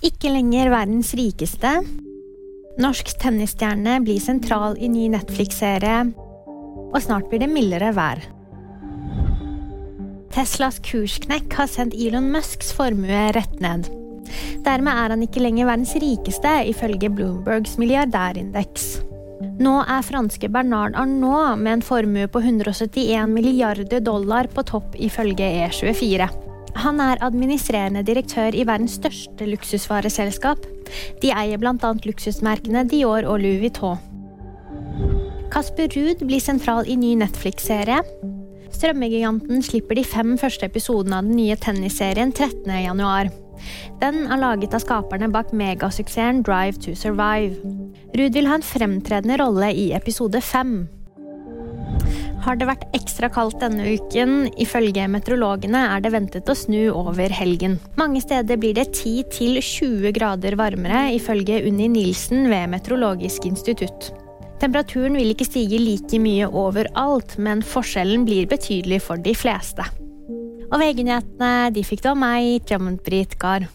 Ikke lenger verdens rikeste. Norsk tennisstjerne blir sentral i ny Netflix-serie. Og snart blir det mildere vær. Teslas kursknekk har sendt Elon Musks formue rett ned. Dermed er han ikke lenger verdens rikeste, ifølge Bloombergs milliardærindeks. Nå er franske Bernard Arnault med en formue på 171 milliarder dollar på topp, ifølge E24. Han er administrerende direktør i verdens største luksusvareselskap. De eier bl.a. luksusmerkene Dior og Louis Vuitton. Kasper Ruud blir sentral i ny Netflix-serie. Strømmegiganten slipper de fem første episodene av den nye tennisserien 13.1. Den er laget av skaperne bak megasuksessen Drive to Survive. Ruud vil ha en fremtredende rolle i episode fem. Har det vært ekstra kaldt denne uken? Ifølge meteorologene er det ventet å snu over helgen. Mange steder blir det 10-20 grader varmere, ifølge Unni Nilsen ved Meteorologisk institutt. Temperaturen vil ikke stige like mye overalt, men forskjellen blir betydelig for de fleste. Og VG-nyhetene de fikk du av meg, Jamund Britt Gahr.